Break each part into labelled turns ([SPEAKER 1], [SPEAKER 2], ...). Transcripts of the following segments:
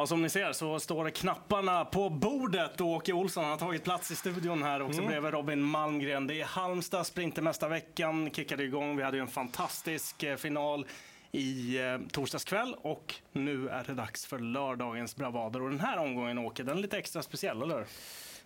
[SPEAKER 1] Ja, som ni ser så står knapparna på bordet och Åke Olsson har tagit plats i studion här också mm. bredvid Robin Malmgren. Det är Halmstad Sprintermästarveckan kickade igång. Vi hade ju en fantastisk eh, final i eh, torsdags kväll och nu är det dags för lördagens bravader. Och den här omgången, Åke, den är lite extra speciell, eller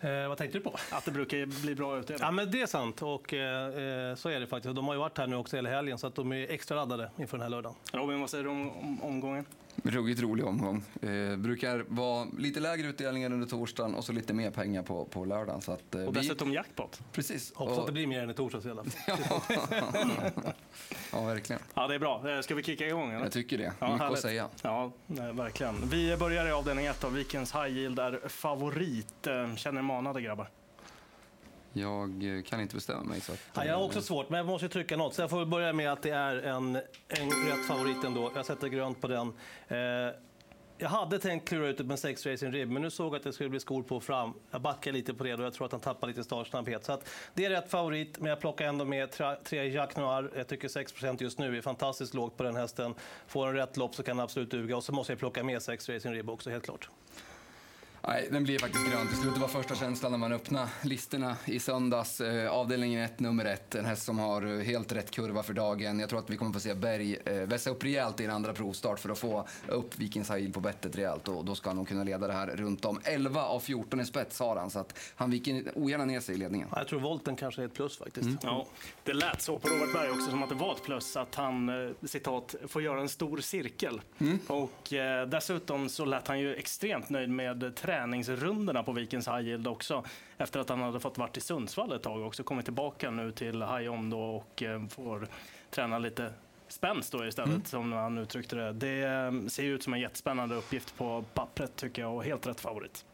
[SPEAKER 2] Eh, vad tänkte du på?
[SPEAKER 1] Att det brukar bli bra utdelning.
[SPEAKER 2] Ja, men det är sant och eh, så är det faktiskt. De har ju varit här nu också hela helgen så att de är extra laddade inför den här lördagen.
[SPEAKER 1] Robin, vad säger du om, om omgången?
[SPEAKER 3] Ruggigt rolig omgång. Eh, brukar vara lite lägre utdelningar under torsdagen och så lite mer pengar på, på lördagen. Så att,
[SPEAKER 1] eh, och dessutom vi... jackpot.
[SPEAKER 3] Precis.
[SPEAKER 2] Hoppas och... att det blir mer än i torsdags i alla fall.
[SPEAKER 3] ja, verkligen.
[SPEAKER 1] Ja, det är bra. Eh, ska vi kicka igång? Eller?
[SPEAKER 3] Jag tycker det. Ja, Mycket härligt. att säga.
[SPEAKER 1] Ja, verkligen. Vi börjar i avdelning 1 av Vikens High Yield är favorit. Eh, känner manade grabbar?
[SPEAKER 3] Jag eh, kan inte bestämma mig. Så att,
[SPEAKER 2] ja, jag har också svårt, men jag måste trycka något. Så jag får börja med att det är en, en rätt favorit ändå. Jag sätter grönt på den. Eh, jag hade tänkt klura ut det med sex Racing Rib, men nu såg jag att det skulle bli skor på fram. Jag backar lite på det och jag tror att han tappar lite startsnabbhet. Så att det är rätt favorit, men jag plockar ändå med tre Jack Noir. Jag tycker 6% just nu är fantastiskt lågt på den hästen. Får en rätt lopp så kan den absolut duga. Och så måste jag plocka med sex Racing Rib också, helt klart.
[SPEAKER 3] Nej, den blir faktiskt grön till slut. Det var första känslan när man öppnade listorna i söndags. Eh, avdelningen 1, nummer 1. En häst som har eh, helt rätt kurva för dagen. Jag tror att vi kommer få se Berg eh, vässa upp rejält i en andra provstart för att få upp Vikings Hail på bettet rejält. Och då ska han nog kunna leda det här runt om. 11 av 14 i spets har han, så att han viker ogärna ner sig i ledningen.
[SPEAKER 2] Jag tror volten kanske är ett plus faktiskt.
[SPEAKER 1] Mm. Ja, det lät så på Robert Berg också som att det var ett plus att han, eh, citat, får göra en stor cirkel. Mm. Och eh, dessutom så lät han ju extremt nöjd med träningsrundorna på Vikens High Yield också. Efter att han hade fått varit i Sundsvall ett tag också. Kommit tillbaka nu till High då och eh, får träna lite spänst då istället, mm. som han uttryckte det. Det eh, ser ut som en jättespännande uppgift på pappret tycker jag och helt rätt favorit.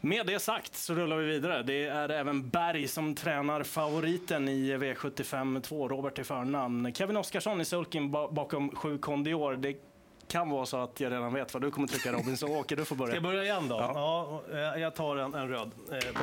[SPEAKER 1] Med det sagt så rullar vi vidare. Det är även Berg som tränar favoriten i V75 2, Robert i förnamn. Kevin Oskarsson i sulken bakom 7 Kondior. Det kan vara så att jag redan vet vad du kommer trycka Robin, så Åke du får börja.
[SPEAKER 2] Ska jag börja igen då? Ja. ja jag tar en, en röd eh, på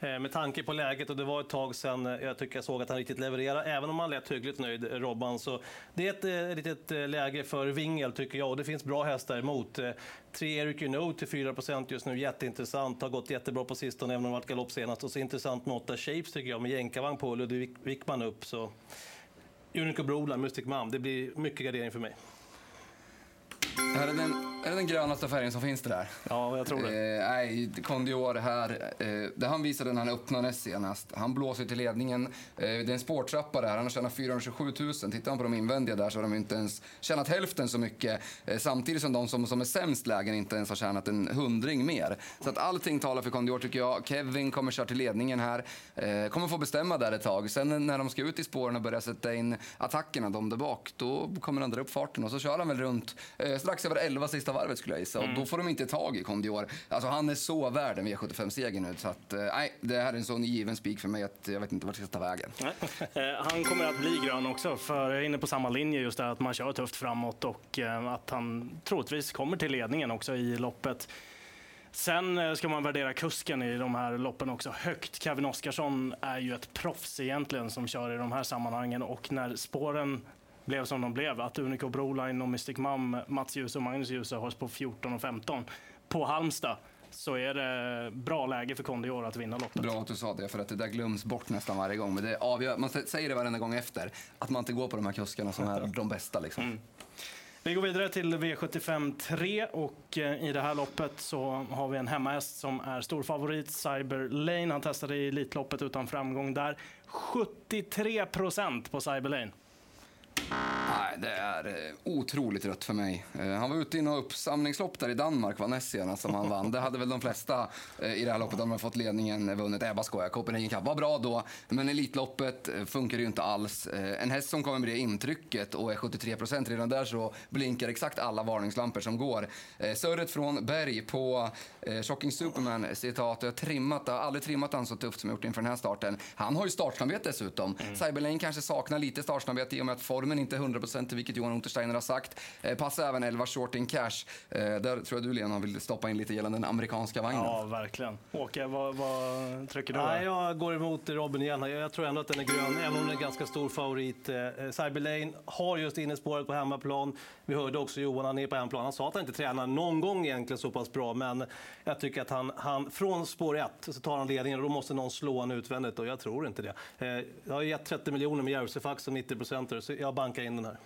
[SPEAKER 2] den. Eh, med tanke på läget och det var ett tag sedan eh, jag tycker jag såg att han riktigt levererade, även om han lät hyggligt nöjd, eh, Robban. Så det är ett eh, litet eh, läge för Wingel tycker jag och det finns bra hästar emot. Eh, tre Eric You know till 4 just nu, jätteintressant. Har gått jättebra på sistone, även om det varit galopp senast. Och så intressant med 8 Shapes tycker jag, med jänkarvagn på Ludvig Wickman upp. Så Unico Brola, Mystic Mom, det blir mycket gardering för mig.
[SPEAKER 3] Är det, den, är det den grönaste färgen som finns det där?
[SPEAKER 1] Ja, jag tror det.
[SPEAKER 3] Eh, nej, Kondior här. Eh, det han visade när han öppnade senast. Han blåser till ledningen. Eh, det är en spårtrappa där. Han har tjänat 427 000. Tittar man på de invändiga där så har de inte ens tjänat hälften så mycket. Eh, samtidigt som de som, som är sämst lägen inte ens har tjänat en hundring mer. Så att allting talar för Kondior tycker jag. Kevin kommer köra till ledningen här. Eh, kommer få bestämma där ett tag. Sen när de ska ut i spåren och börja sätta in attackerna, de där bak, då kommer han dra upp farten och så kör han väl runt eh, strax över 11 sista varvet skulle jag gissa. Mm. Och då får de inte tag i Kondior. Alltså han är så värd en V75-seger nu. Så att, eh, nej, det här är en sån given spik för mig att jag vet inte vart jag ska ta vägen.
[SPEAKER 1] Eh, han kommer att bli grön också, för jag är inne på samma linje just där att man kör tufft framåt och eh, att han troligtvis kommer till ledningen också i loppet. Sen ska man värdera kusken i de här loppen också högt. Kevin Oskarsson är ju ett proffs egentligen som kör i de här sammanhangen och när spåren blev som de blev. Att Unico Broline och Mystic Mum, Mats Djuse och Magnus Djuse hålls på 14 och 15 på Halmstad så är det bra läge för Kondior att vinna loppet.
[SPEAKER 3] Bra att du sa det, för att det där glöms bort nästan varje gång. Men det avgör, man säger det varenda gång efter, att man inte går på de här kuskarna som är de bästa. Liksom. Mm.
[SPEAKER 1] Vi går vidare till V75 3 och eh, i det här loppet så har vi en hemmahäst som är storfavorit, Cyber Lane. Han testade i Elitloppet utan framgång där. 73 procent på Cyber Lane.
[SPEAKER 3] Nej, det är eh, otroligt rött för mig. Eh, han var ute i något uppsamlingslopp där i Danmark, var näst senast som han vann. Det hade väl de flesta eh, i det här loppet, de har fått ledningen, vunnit. Bara skojar, Copenhagen Cup var bra då, men Elitloppet funkar ju inte alls. En häst som kommer med det intrycket och är 73 procent, redan där så blinkar exakt alla varningslampor som går. Surret från Berg på Shocking Superman, citat, jag har trimmat, jag har aldrig trimmat han så tufft som jag gjort inför den här starten. Han har ju startsnabbhet dessutom. Mm. Cyberlane kanske saknar lite startsnabbhet i och med att formen inte är 100% procent, vilket Johan Untersteiner har sagt. Eh, passa även 11 Shorting Cash. Eh, där tror jag du Lena vill stoppa in lite gällande den amerikanska vagnen.
[SPEAKER 1] Ja, verkligen. Åke, vad, vad trycker du?
[SPEAKER 2] Nej, jag går emot Robin igen. Jag tror ändå att den är grön, även om den är en ganska stor favorit. Eh, Cyber Lane har just innespåret på hemmaplan. Vi hörde också Johan, han är på hemmaplan. Han sa att han inte tränar någon gång egentligen så pass bra, men jag tycker att han, han från spår 1 så tar han ledningen och då måste någon slå honom utvändigt och jag tror inte det. Eh, jag har gett 30 miljoner med Jerseyfax och 90 procenter, så jag bankar in den här.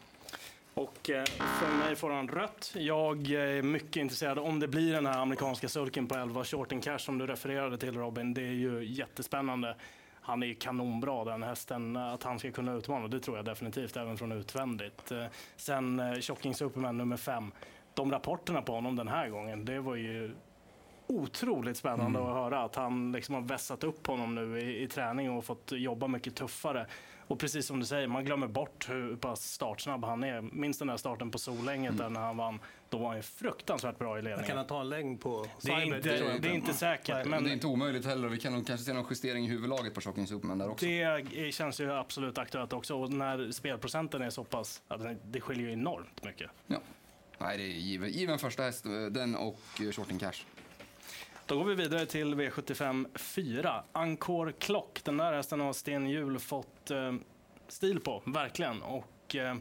[SPEAKER 1] Och eh, för mig får han rött. Jag är mycket intresserad om det blir den här amerikanska sulken på 11 shorting cash som du refererade till Robin. Det är ju jättespännande. Han är ju kanonbra den hästen. Att han ska kunna utmana, det tror jag definitivt, även från utvändigt. Eh, sen eh, Shocking Superman nummer fem. De rapporterna på honom den här gången, det var ju otroligt spännande mm. att höra att han liksom har vässat upp honom nu i, i träning och fått jobba mycket tuffare. Och precis som du säger, man glömmer bort hur pass startsnabb han är. Minns den där starten på Solänget mm. när han vann. Då var han ju fruktansvärt bra i ledningen.
[SPEAKER 2] Kan han ta en längd på
[SPEAKER 1] Det är inte, det, det är inte säkert.
[SPEAKER 3] Men... Det är inte omöjligt heller. Vi kan nog kanske se någon justering i huvudlaget på Shocking Superman där också.
[SPEAKER 1] Det känns ju absolut aktuellt också. Och när spelprocenten är så pass, det skiljer ju enormt mycket.
[SPEAKER 3] Ja. Nej, det är given, given första häst, den och Shorting Cash.
[SPEAKER 1] Då går vi vidare till V75 4. Ankor Klock. Den där hästen har Sten Hjul fått eh, stil på, verkligen. Och, eh,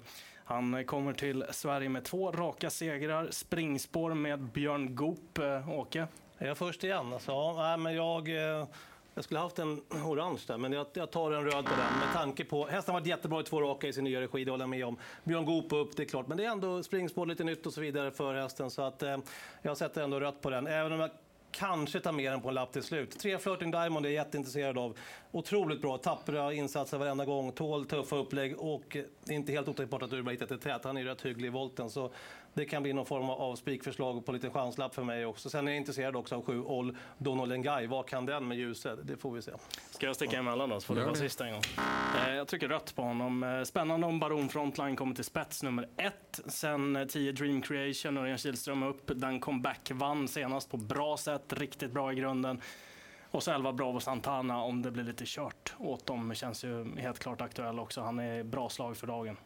[SPEAKER 1] han kommer till Sverige med två raka segrar. Springspår med Björn Goop. Eh, Åke?
[SPEAKER 2] Är jag först igen? Alltså, ja, men jag, eh, jag skulle haft en orange där, men jag, jag tar en röd på den. Med tanke på, hästen har varit jättebra i två raka i sin nya regi, det håller jag med om. Björn Goop upp, det är klart. Men det är ändå springspår, lite nytt och så vidare för hästen. Så att, eh, jag sätter ändå rött på den. Även om jag kanske ta med den på en lapp till slut. Tre Flirting Diamond är jag jätteintresserad av. Otroligt bra, tappra insatser varenda gång, tål tuffa upplägg och det är inte helt otänkbart att Urban hittat ett tät. Han är rätt hygglig i volten. Så det kan bli någon form av spikförslag på lite chanslapp för mig också. Sen är jag intresserad också av sju Oll Donolengai. Vad kan den med ljuset? Det får vi se.
[SPEAKER 1] Ska jag sticka emellan då, så får du vara sista en gång. Eh, jag tycker rött på honom. Eh, spännande om Baron Frontline kommer till spets nummer ett. Sen 10 eh, Dream Creation, Örjan Kihlström upp. Den comeback vann senast på bra sätt, riktigt bra i grunden. Och så 11 Bravo Santana om det blir lite kört åt dem. Känns ju helt klart aktuell också. Han är bra slag för dagen.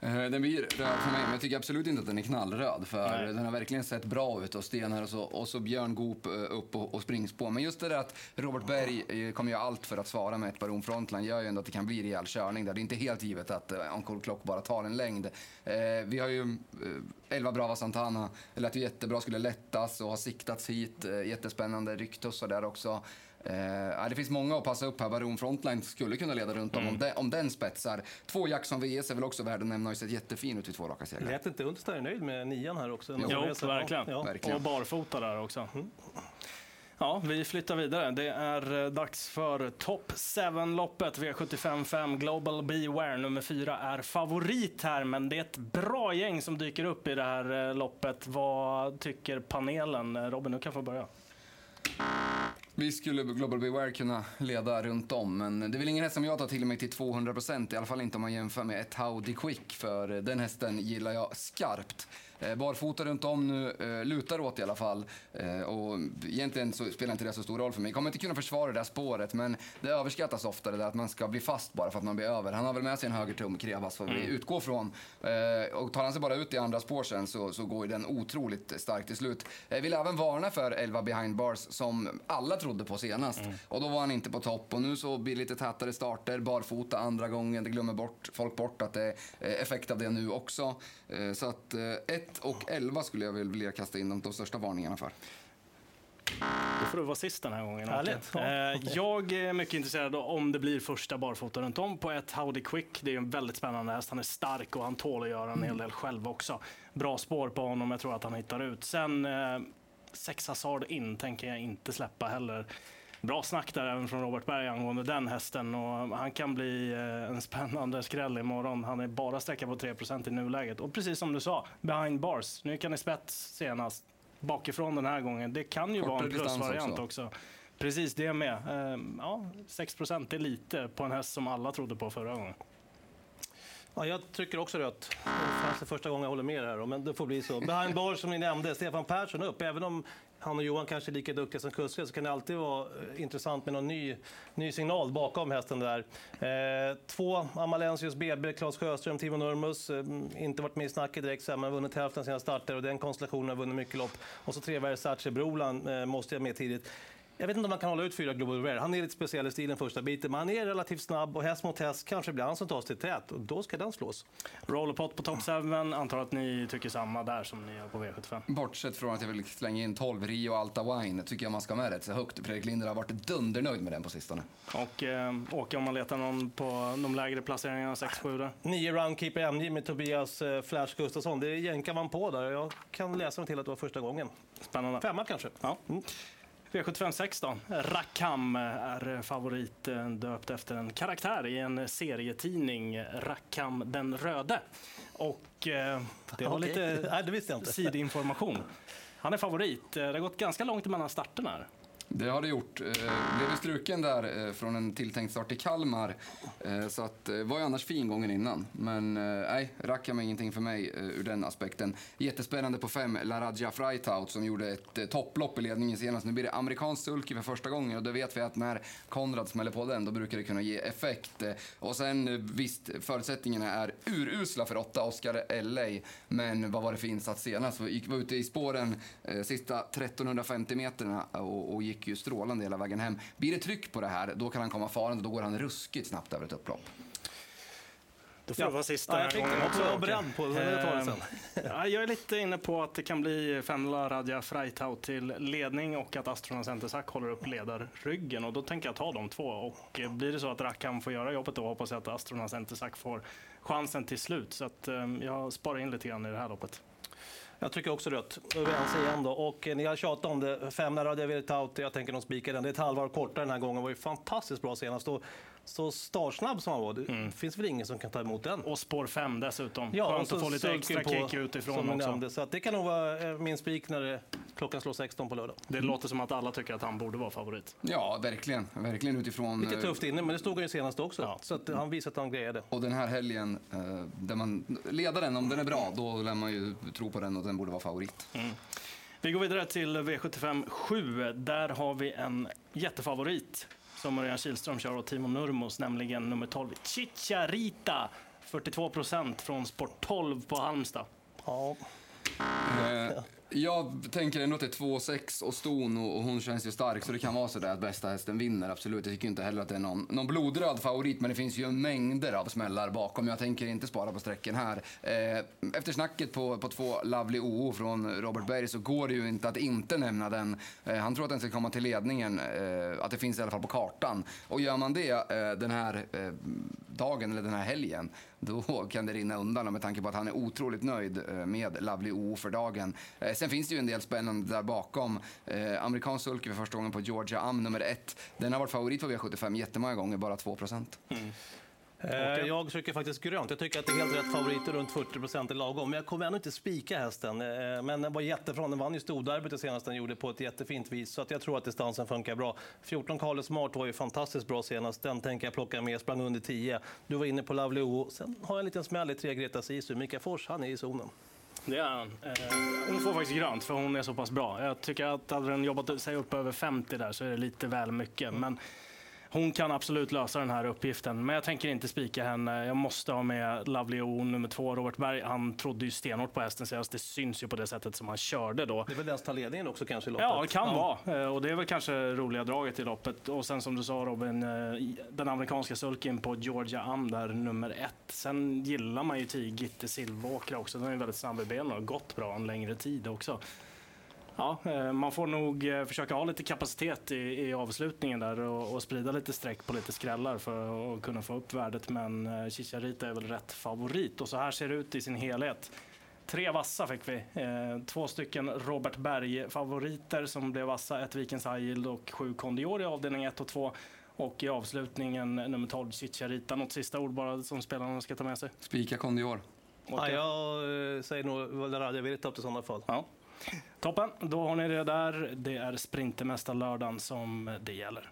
[SPEAKER 3] Eh, den blir röd för mig, men jag tycker absolut inte att den är knallröd. För Nej. den har verkligen sett bra ut och Sten här och så, och så Björn Goop eh, upp och, och springspår. Men just det där att Robert Berg eh, kommer göra allt för att svara med ett Baron Frontline gör ju ändå att det kan bli rejäl körning där. Det är inte helt givet att Encore Clock bara tar en längd. Vi har ju uh, 11 Brava Santana, det lät ju jättebra, skulle lättas och har siktats hit. Jättespännande, Ryktussar där också. Eh, det finns många att passa upp här. Baron Frontline skulle kunna leda runt om, mm. om, den, om den spetsar. Två Jackson VS är väl också värd att nämna. Har sett jättefin ut i två raka segrar.
[SPEAKER 2] Lät inte Untersteiner nöjd med nian här också?
[SPEAKER 1] Jo, jo verkligen. Ja. verkligen. Och barfota där också. Mm. Ja, vi flyttar vidare. Det är eh, dags för Top 7-loppet. V75 5 Global Beware nummer 4 är favorit här, men det är ett bra gäng som dyker upp i det här eh, loppet. Vad tycker panelen? Robin, du kan få börja.
[SPEAKER 3] Vi skulle Global Beware kunna leda runt om, men det är väl ingen häst som jag tar till mig till 200 procent, i alla fall inte om man jämför med ett Howdy Quick, för den hästen gillar jag skarpt. Eh, barfota runt om nu, eh, lutar åt i alla fall. Eh, och egentligen så spelar inte det så stor roll för mig. Jag kommer inte kunna försvara det där spåret, men det överskattas ofta det där att man ska bli fast bara för att man blir över. Han har väl med sig en högertum, Krevas, får vi mm. utgå från. Och tar han sig bara ut i andra spår sen så, så går den otroligt starkt till slut. Jag vill även varna för 11 behind bars som alla trodde på senast. Mm. Och då var han inte på topp och nu så blir det lite tätare starter, barfota andra gången. Det glömmer bort, folk bort att det är effekt av det nu också. Så att ett 1 och 11 skulle jag vilja kasta in de, de största varningarna för.
[SPEAKER 1] Då får du vara sist den här gången.
[SPEAKER 2] Härligt.
[SPEAKER 1] Ja. Eh, jag är mycket intresserad om det blir första barfota runt om på ett Howdy Quick. Det är en väldigt spännande häst. Han är stark och han tål att göra en hel del själv också. Bra spår på honom. Jag tror att han hittar ut. Sen eh, sex Hazard in tänker jag inte släppa heller bra snack där även från Robert Berg angående den hästen. Och han kan bli eh, en spännande skräll imorgon. Han är bara sträcka på 3% i nuläget. Och precis som du sa, behind bars. Nu kan i spets senast. Bakifrån den här gången. Det kan ju Kortare vara en plusvariant också. också. Precis det med. Ehm, ja, 6 är lite på en häst som alla trodde på förra gången.
[SPEAKER 2] Ja, jag trycker också rött. Det är första gången jag håller med här, men det får bli så. Behind bars som ni nämnde, Stefan Persson upp. Även om han och Johan kanske är lika duktiga som kuskar så kan det alltid vara eh, intressant med någon ny, ny signal bakom hästen där. Eh, två, Amalensius BB, Claes Sjöström, Timo Nurmus. Eh, inte varit med i snacket direkt, men vunnit hälften av sina starter och den konstellationen har vunnit mycket lopp. Och så tre Versace Broland eh, måste jag med tidigt. Jag vet inte om man kan hålla ut fyra Global Rare. Han är lite speciell i stilen första biten, men han är relativt snabb och häst mot häst kanske blir han som tas till tät och då ska den slås.
[SPEAKER 1] Rollerpot på top 7, antar att ni tycker samma där som ni gör på V75.
[SPEAKER 3] Bortsett från att jag vill slänga in 12 Rio Alta Wine, tycker jag man ska med rätt så högt. Fredrik Linder har varit dundernöjd med den på sistone.
[SPEAKER 1] Och eh, Åke, om man letar någon på de lägre placeringarna, 6-7 där?
[SPEAKER 2] 9 Runkeeper MJ med Tobias eh, Flash Gustafsson. Det jänkar man på där. Jag kan läsa mig till att det var första gången.
[SPEAKER 1] Spännande.
[SPEAKER 2] Femma kanske.
[SPEAKER 1] Ja. Mm. V75 6 då. Rakam är favorit eh, döpt efter en karaktär i en serietidning, Rakam den röde. Och eh, det var lite
[SPEAKER 2] Nej, det
[SPEAKER 1] sidinformation. Han är favorit. Eh, Det har gått ganska långt mellan starterna här.
[SPEAKER 3] Det har det gjort. Eh, blev ju struken där eh, från en tilltänkt start i Kalmar. Eh, så att, var ju annars fin gången innan. Men nej, Rakam är ingenting för mig ur den aspekten. Jättespännande på fem, Laradja Freitaut som gjorde ett topplopp i ledningen senast. Nu blir det amerikansk sulky för första gången och då vet vi att när Konrad smäller på den då brukar det kunna ge effekt. Och sen visst, förutsättningarna är urusla för åtta Oscar LA. Men vad var det för insats senast? Vi gick var ute i spåren sista 1350 meterna och, och gick ju strålande hela vägen hem. Blir det tryck på det här, då kan han komma farande. Då går han ruskigt snabbt över ett upplopp.
[SPEAKER 1] Då får
[SPEAKER 2] Ja.
[SPEAKER 1] det vara sista
[SPEAKER 2] Ja, jag
[SPEAKER 1] gången
[SPEAKER 2] också
[SPEAKER 1] Åke.
[SPEAKER 2] beredd på det. Sen.
[SPEAKER 1] Ehm, ja, jag är lite inne på att det kan bli Femla Radja Freitaut till ledning och att Astrona Centersack håller upp ledarryggen. Och då tänker jag ta de två. Och blir det så att Rackham får göra jobbet då hoppas jag att Astrona Centersack får chansen till slut. Så att, eh, jag sparar in lite grann i det här loppet.
[SPEAKER 2] Jag trycker också rött. Då är vi ense igen då. Och eh, ni har tjatat om det. Fem när hade jag velat ta out. Jag tänker nog spika den. Det är ett halvår kortare den här gången. var ju fantastiskt bra senast. Och så startsnabb som han var. Det finns väl ingen som kan ta emot den.
[SPEAKER 1] Och spår 5 dessutom.
[SPEAKER 2] Ja,
[SPEAKER 1] Skönt att få lite extra
[SPEAKER 2] på,
[SPEAKER 1] kick utifrån också.
[SPEAKER 2] nämnde. Så att det kan nog vara eh, min spik när det, klockan slår 16 på lördag.
[SPEAKER 1] Det låter som att alla tycker att han borde vara favorit.
[SPEAKER 3] Ja, verkligen. Verkligen utifrån...
[SPEAKER 2] Lite
[SPEAKER 3] eh,
[SPEAKER 2] tufft inne, men det stod han ju senast också.
[SPEAKER 1] Ja.
[SPEAKER 2] Så att han visade att han grejade.
[SPEAKER 3] Och den här helgen, eh, där man leder den, om den är bra, då lär man ju tro på den och den borde vara favorit.
[SPEAKER 1] Vi går vidare till V75 7. Där har vi en jättefavorit som Örjan Kihlström kör och Timo Nurmos, nämligen nummer 12, Chicharita. 42 procent från Sport 12 på Halmstad.
[SPEAKER 2] Ja.
[SPEAKER 3] Eh, jag tänker ändå att det är 2-6 och ston och, hon känns ju stark så det kan vara så där att bästa hästen vinner, absolut. Jag tycker inte heller att det är någon, någon blodröd favorit men det finns ju mängder av smällar bakom. Jag tänker inte spara på sträcken här. Eh, efter snacket på, på två Lovely OO från Robert Berg så går det ju inte att inte nämna den. Eh, han tror att den ska komma till ledningen, eh, att det finns i alla fall på kartan. Och gör man det eh, den här eh, dagen eller den här helgen, då kan det rinna undan med tanke på att han är otroligt nöjd eh, med Lovely OO för dagen. Eh, sen finns det ju en del spännande där bakom. Eh, amerikansk sulky för första gången på Georgia Am nummer ett. Den har varit favorit på V75 jättemånga gånger, bara 2 procent.
[SPEAKER 2] Mm. Jag trycker faktiskt grönt. Jag tycker att det är helt rätt favoriter, runt 40 procent är lagom. Men jag kommer ändå inte spika hästen. Eh, Men den var jättefrån. Den vann ju storderbyt det senaste den gjorde på ett jättefint vis. Så att jag tror att distansen funkar bra. 14 Carlos Smart var ju fantastiskt bra senast. Den tänker jag plocka med. Sprang under 10. Du var inne på Lovely O. Sen har jag en liten smäll i tre Greta Sisu. Mika Fors, han är i zonen.
[SPEAKER 1] Det är han. Eh, hon får faktiskt grönt för hon är så pass bra. Jag tycker att hade den jobbat sig upp över 50 där så är det lite väl mycket. Men hon kan absolut lösa den här uppgiften. Men jag tänker inte spika henne. Jag måste ha med Lovely O nummer två. Robert Berg, han trodde ju stenhårt på hästen senast. Det syns ju på det sättet som han körde då.
[SPEAKER 2] Det är väl den som tar ledningen också kanske i loppet?
[SPEAKER 1] Ja, det kan vara. Eh, Och det är väl kanske roliga draget i loppet. Och sen som du sa Robin, eh, den amerikanska sulken på Georgia Am där, nummer ett. Sen gillar man ju Tigitte Silvåkra också. Den är väldigt snabb i benen och har gått bra en längre tid också. Ja, eh, man får nog eh, försöka ha lite kapacitet i, i avslutningen där och, och sprida lite streck på lite skrällar för att kunna få upp värdet. Men eh, Chicharita är väl rätt favorit och så här ser det ut i sin helhet. Tre vassa fick vi. Två stycken Robert Berg-favoriter som blev vassa. Ett Vikens High Yield och sju Condior i avdelning 1 och 2. Och i avslutningen nummer 12 Chicharita. Något sista ord bara som spelarna ska ta med sig?
[SPEAKER 3] Spika Kondior.
[SPEAKER 2] Ja, jag säger nog Valderrad. Jag vill ta upp i sådana fall.
[SPEAKER 1] Ja. Toppen, då har ni det där. Det är Sprintermästarlördagen som det gäller.